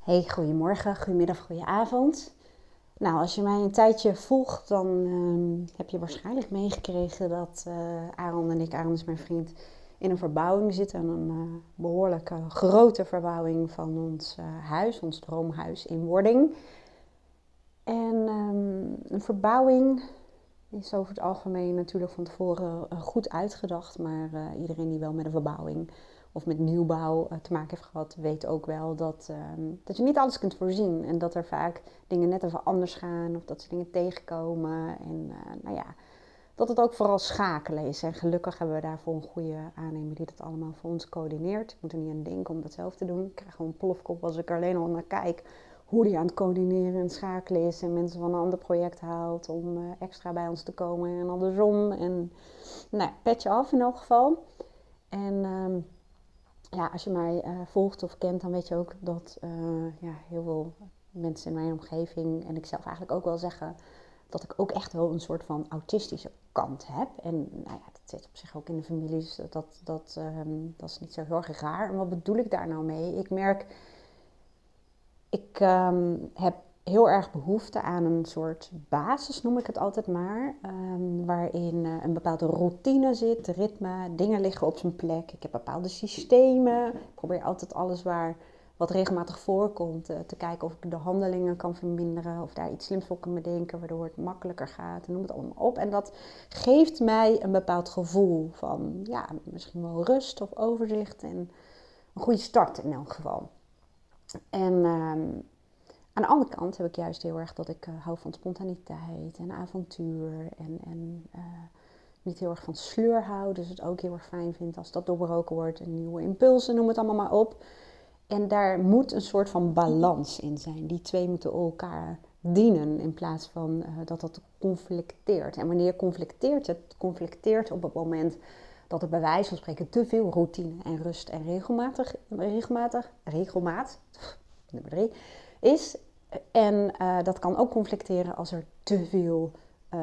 Hey, goedemorgen, goedemiddag, goedenavond. Nou, als je mij een tijdje volgt, dan ehm, heb je waarschijnlijk meegekregen dat uh, Aaron en ik, Aaron is mijn vriend, in een verbouwing zitten. Een uh, behoorlijke grote verbouwing van ons uh, huis, ons droomhuis in Wording. En um, een verbouwing is over het algemeen natuurlijk van tevoren goed uitgedacht, maar iedereen die wel met een verbouwing of met nieuwbouw uh, te maken heeft gehad, weet ook wel dat, uh, dat je niet alles kunt voorzien. En dat er vaak dingen net even anders gaan of dat ze dingen tegenkomen. En uh, nou ja, dat het ook vooral schakelen is. En gelukkig hebben we daarvoor een goede aannemer die dat allemaal voor ons coördineert. Ik moet er niet aan denken om dat zelf te doen. Ik krijg gewoon een plofkop als ik er alleen al naar kijk hoe die aan het coördineren en schakelen is. En mensen van een ander project haalt om uh, extra bij ons te komen en andersom. En nou, petje af in elk geval. En... Ehm, ja, als je mij uh, volgt of kent, dan weet je ook dat uh, ja, heel veel mensen in mijn omgeving en ik zelf eigenlijk ook wel zeggen dat ik ook echt wel een soort van autistische kant heb. En nou ja, dat zit op zich ook in de families, dus dat, dat, um, dat is niet zo heel erg raar. En wat bedoel ik daar nou mee? Ik merk, ik um, heb heel erg behoefte aan een soort basis, noem ik het altijd maar. Um, waarin uh, een bepaalde routine zit, ritme, dingen liggen op zijn plek. Ik heb bepaalde systemen. Ik probeer altijd alles waar wat regelmatig voorkomt, uh, te kijken of ik de handelingen kan verminderen. Of daar iets slims voor kan bedenken, waardoor het makkelijker gaat. Noem het allemaal op. En dat geeft mij een bepaald gevoel van, ja, misschien wel rust of overzicht. En een goede start in elk geval. En... Um, aan de andere kant heb ik juist heel erg dat ik uh, hou van spontaniteit en avontuur en, en uh, niet heel erg van sleur hou. Dus het ook heel erg fijn vind als dat doorbroken wordt. En nieuwe impulsen, noem het allemaal maar op. En daar moet een soort van balans in zijn. Die twee moeten elkaar dienen in plaats van uh, dat dat conflicteert. En wanneer conflicteert het? Conflicteert op het moment dat er bij wijze van spreken te veel routine en rust en regelmatig, regelmatig, regelmaat, nummer drie, is. En uh, dat kan ook conflicteren als er te veel uh,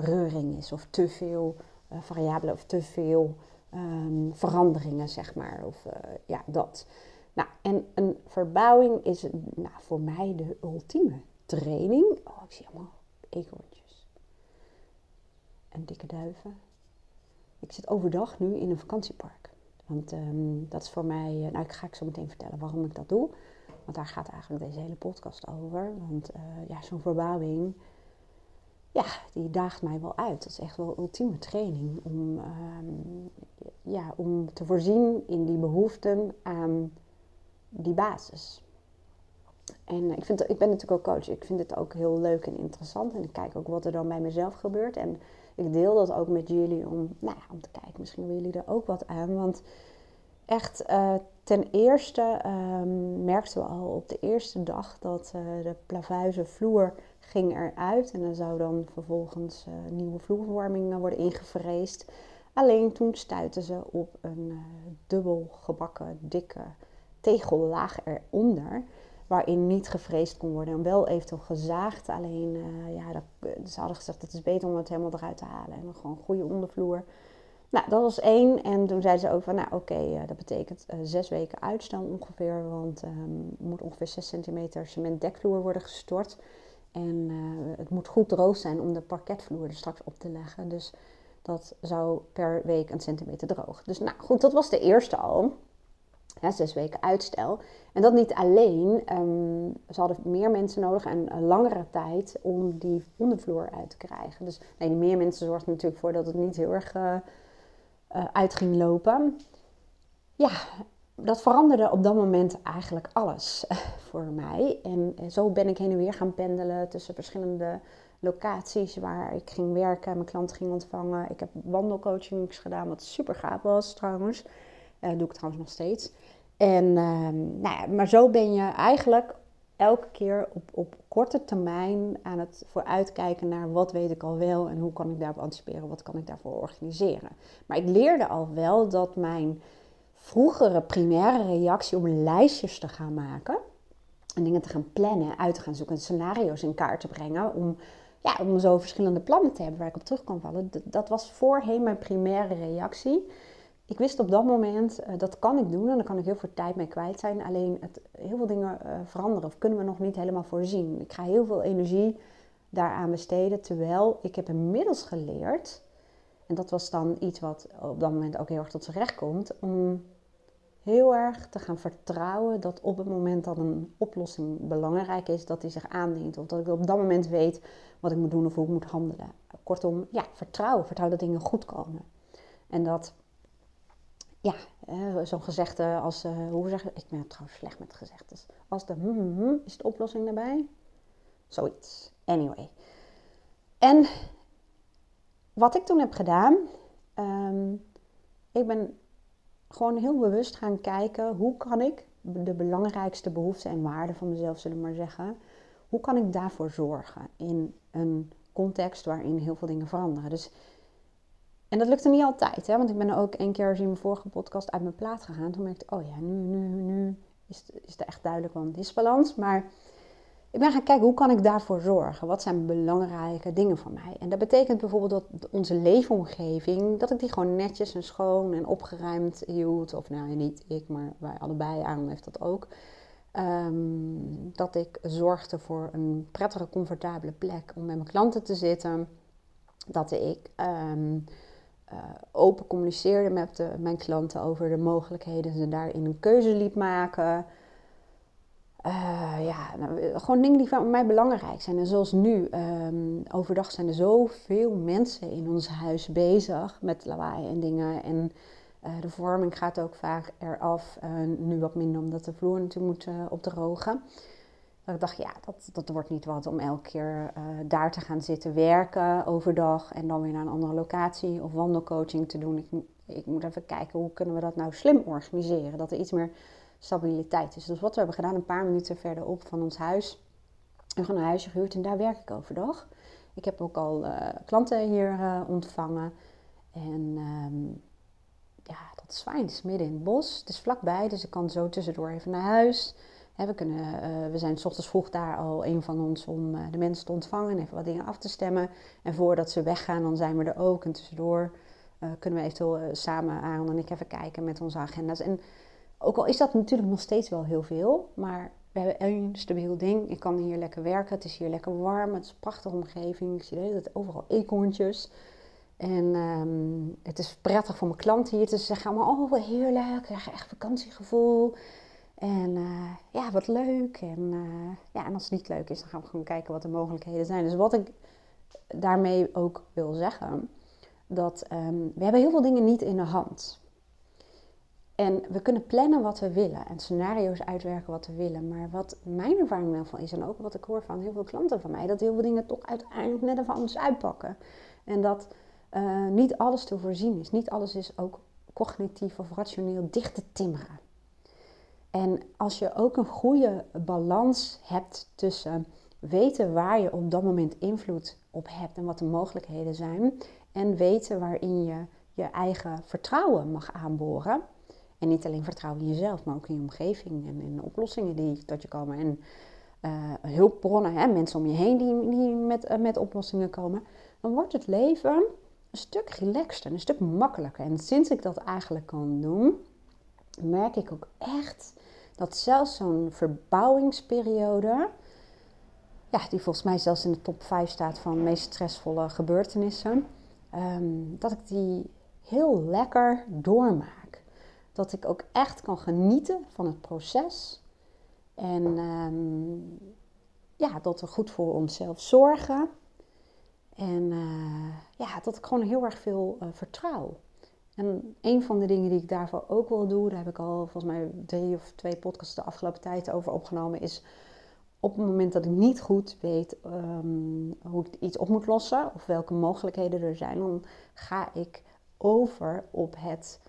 reuring is, of te veel uh, variabelen, of te veel um, veranderingen, zeg maar. Of ja, dat. Nou, en een verbouwing is nou, voor mij de ultieme training. Oh, ik zie allemaal eekhoorntjes. En dikke duiven. Ik zit overdag nu in een vakantiepark. Want um, dat is voor mij, nou ik ga ik zo meteen vertellen waarom ik dat doe. Want daar gaat eigenlijk deze hele podcast over. Want uh, ja, zo'n verbouwing, ja, die daagt mij wel uit. Dat is echt wel ultieme training om, um, ja, om te voorzien in die behoeften aan die basis. En ik, vind, ik ben natuurlijk ook coach. Ik vind het ook heel leuk en interessant. En ik kijk ook wat er dan bij mezelf gebeurt. En ik deel dat ook met jullie om, nou ja, om te kijken. Misschien willen jullie er ook wat aan. Want echt uh, ten eerste um, merkten we al op de eerste dag dat uh, de plavuizen vloer ging eruit. En er zou dan vervolgens uh, nieuwe vloerverwarming worden ingevreesd. Alleen toen stuitten ze op een dubbel gebakken dikke tegellaag eronder. Waarin niet gevreesd kon worden en wel eventueel gezaagd. Alleen, ja, dat, ze hadden gezegd het is beter om het helemaal eruit te halen. En dan gewoon goede ondervloer. Nou, dat was één. En toen zeiden ze ook van, nou oké, uh, dat betekent uh, zes weken uitstel ongeveer. Want um, moet ongeveer 6 centimeter cement dekvloer worden gestort. En uh, het moet goed droog zijn om de parketvloer er straks op te leggen. Dus dat zou per week een centimeter droog. Dus nou goed, dat was de eerste al. Zes weken uitstel. En dat niet alleen. Um, ze hadden meer mensen nodig en een langere tijd om die ondervloer uit te krijgen. Dus nee, meer mensen zorgden natuurlijk voor dat het niet heel erg uit ging lopen. Ja, dat veranderde op dat moment eigenlijk alles voor mij. En zo ben ik heen en weer gaan pendelen tussen verschillende locaties waar ik ging werken, mijn klanten ging ontvangen. Ik heb wandelcoachings gedaan, wat super gaaf was trouwens. Uh, doe ik trouwens nog steeds. En, uh, nou ja, maar zo ben je eigenlijk elke keer op, op korte termijn aan het vooruitkijken naar wat weet ik al wel en hoe kan ik daarop anticiperen, wat kan ik daarvoor organiseren. Maar ik leerde al wel dat mijn vroegere primaire reactie om lijstjes te gaan maken en dingen te gaan plannen, uit te gaan zoeken, scenario's in kaart te brengen om, ja, om zo verschillende plannen te hebben waar ik op terug kan vallen. Dat, dat was voorheen mijn primaire reactie. Ik wist op dat moment, uh, dat kan ik doen en daar kan ik heel veel tijd mee kwijt zijn. Alleen het, heel veel dingen uh, veranderen of kunnen we nog niet helemaal voorzien. Ik ga heel veel energie daaraan besteden, terwijl ik heb inmiddels geleerd, en dat was dan iets wat op dat moment ook heel erg tot zijn recht komt, om heel erg te gaan vertrouwen dat op het moment dat een oplossing belangrijk is, dat die zich aandient. Of dat ik op dat moment weet wat ik moet doen of hoe ik moet handelen. Kortom, ja, vertrouwen. Vertrouwen dat dingen goed komen. En dat, ja, zo'n gezegde als, uh, hoe zeg ik, ben trouwens slecht met gezegdes. Als de hm, hm, hm, is de oplossing daarbij? Zoiets. Anyway. En wat ik toen heb gedaan, um, ik ben gewoon heel bewust gaan kijken hoe kan ik de belangrijkste behoeften en waarden van mezelf, zullen we maar zeggen, hoe kan ik daarvoor zorgen in een context waarin heel veel dingen veranderen. Dus, en dat lukte niet altijd, hè, want ik ben ook een keer in mijn vorige podcast uit mijn plaat gegaan. Toen merkte ik, oh ja, nu, nu, nu is, is het echt duidelijk wel een disbalans. Maar ik ben gaan kijken hoe kan ik daarvoor zorgen? Wat zijn belangrijke dingen voor mij? En dat betekent bijvoorbeeld dat onze leefomgeving, dat ik die gewoon netjes en schoon en opgeruimd hield. Of nou, niet ik, maar wij allebei, Aaron heeft dat ook. Ehm, dat ik zorgde voor een prettige, comfortabele plek om met mijn klanten te zitten. Dat ik um, uh, open communiceerde met mijn klanten over de mogelijkheden. Ze daarin een keuze liet maken. Uh, ja, nou, gewoon dingen die voor mij belangrijk zijn. En zoals nu, um, overdag zijn er zoveel mensen in ons huis bezig met lawaai en dingen. En uh, de vorming gaat ook vaak eraf. Nu wat minder, omdat de vloer natuurlijk moet opdrogen. Dat ik dacht, ja, dat, dat wordt niet wat om elke keer daar te gaan zitten werken overdag. En dan weer naar een andere locatie of wandelcoaching te doen. Ik, ik moet even kijken, hoe kunnen we dat nou slim organiseren? Dat er iets meer stabiliteit is. Dus wat we hebben gedaan, een paar minuten verderop van ons huis. We hebben een huisje gehuurd en daar werk ik overdag. Ik heb ook al uh, klanten hier uh, ontvangen. En um, ja, dat is fijn. Het is midden in het bos. Het is vlakbij, dus ik kan zo tussendoor even naar huis. We, uh, we zijn s ochtends vroeg daar al een van ons om de mensen te ontvangen en even wat dingen af te stemmen. En voordat ze weggaan, dan zijn we er ook. En tussendoor kunnen we eventueel samen, Aaron en ik, even kijken met onze agenda's. En ook al is dat natuurlijk nog steeds wel heel veel, maar we hebben één stabiel ding. Ik kan hier lekker werken. Het is hier lekker warm. Het is een prachtige omgeving. Ik zie overal eekhoorntjes. En um, het is prettig voor mijn klanten hier te zeggen allemaal, oh heerlijk, ik krijg echt vakantiegevoel. En uh, ja, wat leuk. En, uh, ja, en als het niet leuk is, dan gaan we gewoon kijken wat de mogelijkheden zijn. Dus wat ik daarmee ook wil zeggen, dat um, we hebben heel veel dingen niet in de hand. En we kunnen plannen wat we willen en scenario's uitwerken wat we willen. Maar wat mijn ervaring wel van is, en ook wat ik hoor van heel veel klanten van mij, dat heel veel dingen toch uiteindelijk net even anders uitpakken. En dat uh, niet alles te voorzien is. Niet alles is ook cognitief of rationeel dicht te timmeren. En als je ook een goede balans hebt tussen weten waar je op dat moment invloed op hebt en wat de mogelijkheden zijn, en weten waarin je je eigen vertrouwen mag aanboren en niet alleen vertrouwen in jezelf, maar ook in je omgeving en in oplossingen die tot je komen. En hulpbronnen, hè, mensen om je heen die, die met, uh, met oplossingen komen. Dan wordt het leven een stuk relaxter, een stuk makkelijker. En sinds ik dat eigenlijk kan doen, merk ik ook echt dat zelfs zo'n verbouwingsperiode, ja, die volgens mij zelfs in de top 5 staat van de meest stressvolle gebeurtenissen, um, dat ik die heel lekker doormaak. Dat ik ook echt kan genieten van het proces. En um, ja, dat we goed voor onszelf zorgen. En uh, ja, dat ik gewoon heel erg veel uh, vertrouw. En een van de dingen die ik daarvoor ook wil doen, daar heb ik al volgens mij drie of twee podcasts de afgelopen tijd over opgenomen, is op het moment dat ik niet goed weet um, hoe ik iets op moet lossen of welke mogelijkheden er zijn, dan ga ik over op het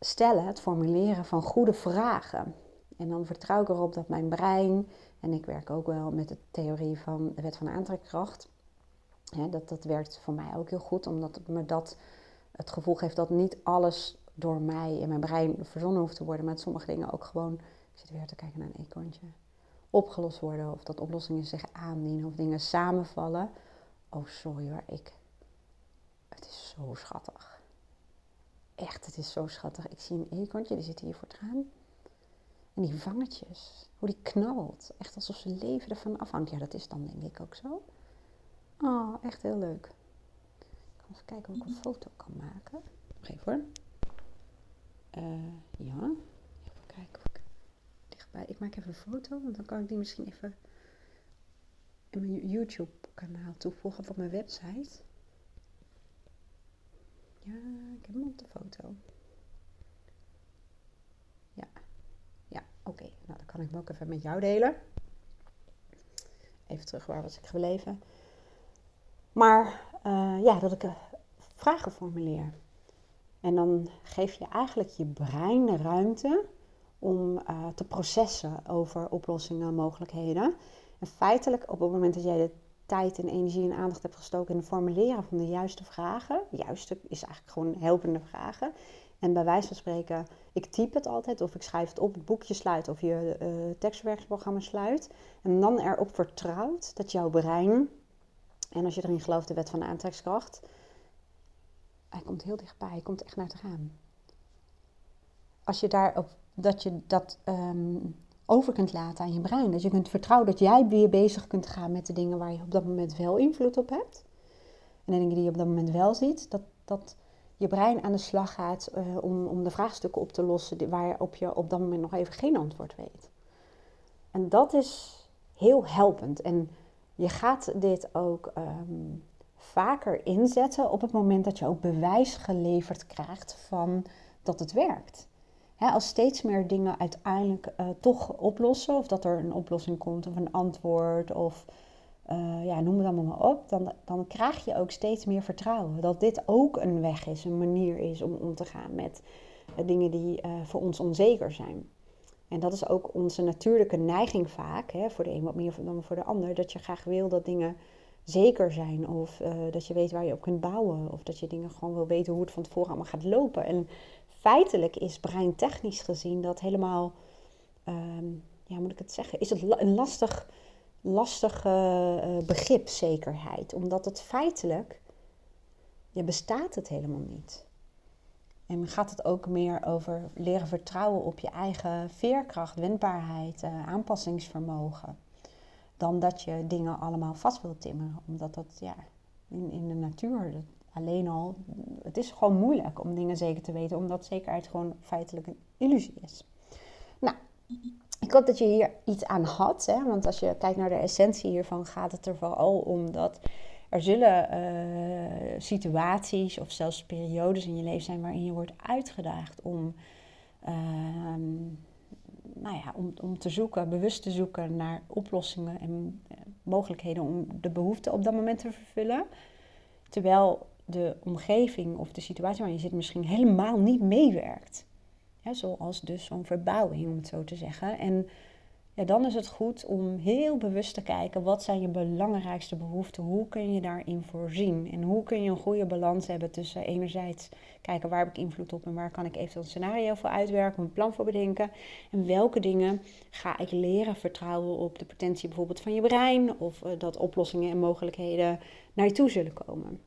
stellen, het formuleren van goede vragen. En dan vertrouw ik erop dat mijn brein, en ik werk ook wel met de theorie van de wet van aantrekkracht, hè, dat, dat werkt voor mij ook heel goed, omdat me dat het gevoel geeft dat niet alles door mij in mijn brein verzonnen hoeft te worden, maar sommige dingen ook gewoon, ik zit weer te kijken naar een eekhoorntje, opgelost worden, of dat oplossingen zich aandienen, of dingen samenvallen. Oh, sorry hoor, ik. Het is zo schattig. echt, het is zo schattig. Ik zie een eekhoorntje, die zit hier voor het raam. En die vangetjes, hoe die knabbelt. Echt alsof ze leven ervan afhangt. Ja, dat is dan denk ik ook zo. Oh, echt heel leuk. Even kijken of ik een foto kan maken. Nog even hoor. Uh, ja, even kijken of ik dichtbij... Ik maak even een foto, want dan kan ik die misschien even in mijn YouTube-kanaal toevoegen op mijn website. Ja, ik heb hem op de foto. Ja, ja, oké. Nou, dan kan ik hem ook even met jou delen. Even terug, waar was ik gebleven? Maar uh, ja, dat ik een vragen formuleer. En dan geef je eigenlijk je brein de ruimte om uh, te processen over oplossingen en mogelijkheden. En feitelijk, op het moment dat jij de tijd en energie en aandacht hebt gestoken in het formuleren van de juiste vragen, juiste is eigenlijk gewoon helpende vragen. En bij wijze van spreken, ik type het altijd of ik schrijf het op, het boekje sluit of je uh, sluit. En dan erop vertrouwt dat jouw brein, en als je erin gelooft, de wet van de aantrekkingskracht, hij komt heel dichtbij, hij komt echt naar het raam. Als je daarop, dat je dat um, over kunt laten aan je brein. Dat je kunt vertrouwen dat jij weer bezig kunt gaan met de dingen waar je op dat moment wel invloed op hebt. En de dingen die je op dat moment wel ziet. Dat, dat je brein aan de slag gaat uh, om, om de vraagstukken op te lossen waarop je op dat moment nog even geen antwoord weet. En dat is heel helpend. En je gaat dit ook um, vaker inzetten op het moment dat je ook bewijs geleverd krijgt van dat het werkt als steeds meer dingen uiteindelijk uh, toch oplossen, of dat er een oplossing komt of een antwoord, of uh, ja, noem het allemaal maar op, dan, dan krijg je ook steeds meer vertrouwen dat dit ook een weg is, een manier is om om te gaan met uh, dingen die voor ons onzeker zijn. En dat is ook onze natuurlijke neiging vaak, hè, voor de een wat meer dan voor de ander, dat je graag wil dat dingen zeker zijn. Of dat je weet waar je op kunt bouwen. Of dat je dingen gewoon wil weten hoe het van tevoren allemaal gaat lopen. En feitelijk is breintechnisch gezien dat helemaal, ehm, ja, moet ik het zeggen, is het een lastig, lastig uh, begrip zekerheid. Omdat het feitelijk, ja, bestaat het helemaal niet. En gaat het ook meer over leren vertrouwen op je eigen veerkracht, wendbaarheid, uh, aanpassingsvermogen. Dan dat je dingen allemaal vast wilt timmeren. Omdat dat ja, in, in de natuur, alleen al, het is gewoon moeilijk om dingen zeker te weten, omdat zekerheid gewoon feitelijk een illusie is. Nou, ik hoop dat je hier iets aan had, hè? want als je kijkt naar de essentie hiervan, gaat het er vooral om dat er zullen uh, situaties of zelfs periodes in je leven zijn waarin je wordt uitgedaagd om, uh, nou ja, om, om te zoeken, bewust te zoeken naar oplossingen en uh, mogelijkheden om de behoeften op dat moment te vervullen. Terwijl de omgeving of de situatie waar je zit misschien helemaal niet meewerkt. Zoals dus zo'n verbouwing, om het zo te zeggen. En ja, dan is het goed om heel bewust te kijken, wat zijn je belangrijkste behoeften? Hoe kun je daarin voorzien? En hoe kun je een goede balans hebben tussen enerzijds kijken waar heb ik invloed op en waar kan ik eventueel een scenario voor uitwerken, een plan voor bedenken. En welke dingen ga ik leren vertrouwen op de potentie bijvoorbeeld van je brein of uh, dat oplossingen en mogelijkheden naar je toe zullen komen.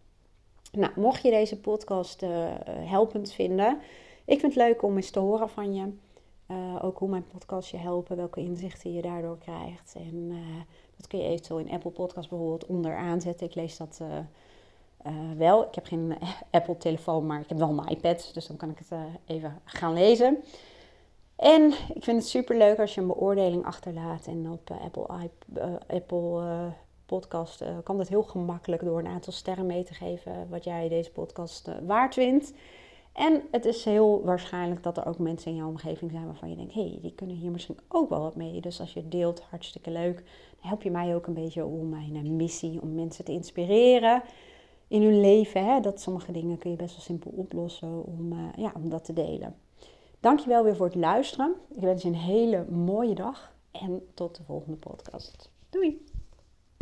Nou, mocht je deze podcast uh, helpend vinden, ik vind het leuk om eens te horen van je. Uh, ook hoe mijn podcast je helpen, welke inzichten je daardoor krijgt. En uh, dat kun je eventueel in Apple Podcast bijvoorbeeld onderaan zetten. Ik lees dat wel. Ik heb geen Apple-telefoon, maar ik heb wel een iPad. Dus dan kan ik het even gaan lezen. En ik vind het super leuk als je een beoordeling achterlaat. En op Apple, Apple podcast kan dat heel gemakkelijk door een aantal sterren mee te geven wat jij deze podcast waard vindt. En het is heel waarschijnlijk dat er ook mensen in jouw omgeving zijn waarvan je denkt, hé, hey, die kunnen hier misschien ook wel wat mee. Dus als je deelt, hartstikke leuk. Dan help je mij ook een beetje om mijn uh, missie, om mensen te inspireren in hun leven. Hè? Dat sommige dingen kun je best wel simpel oplossen om, ja, om dat te delen. Dankjewel weer voor het luisteren. Ik wens je een hele mooie dag en tot de volgende podcast. Doei!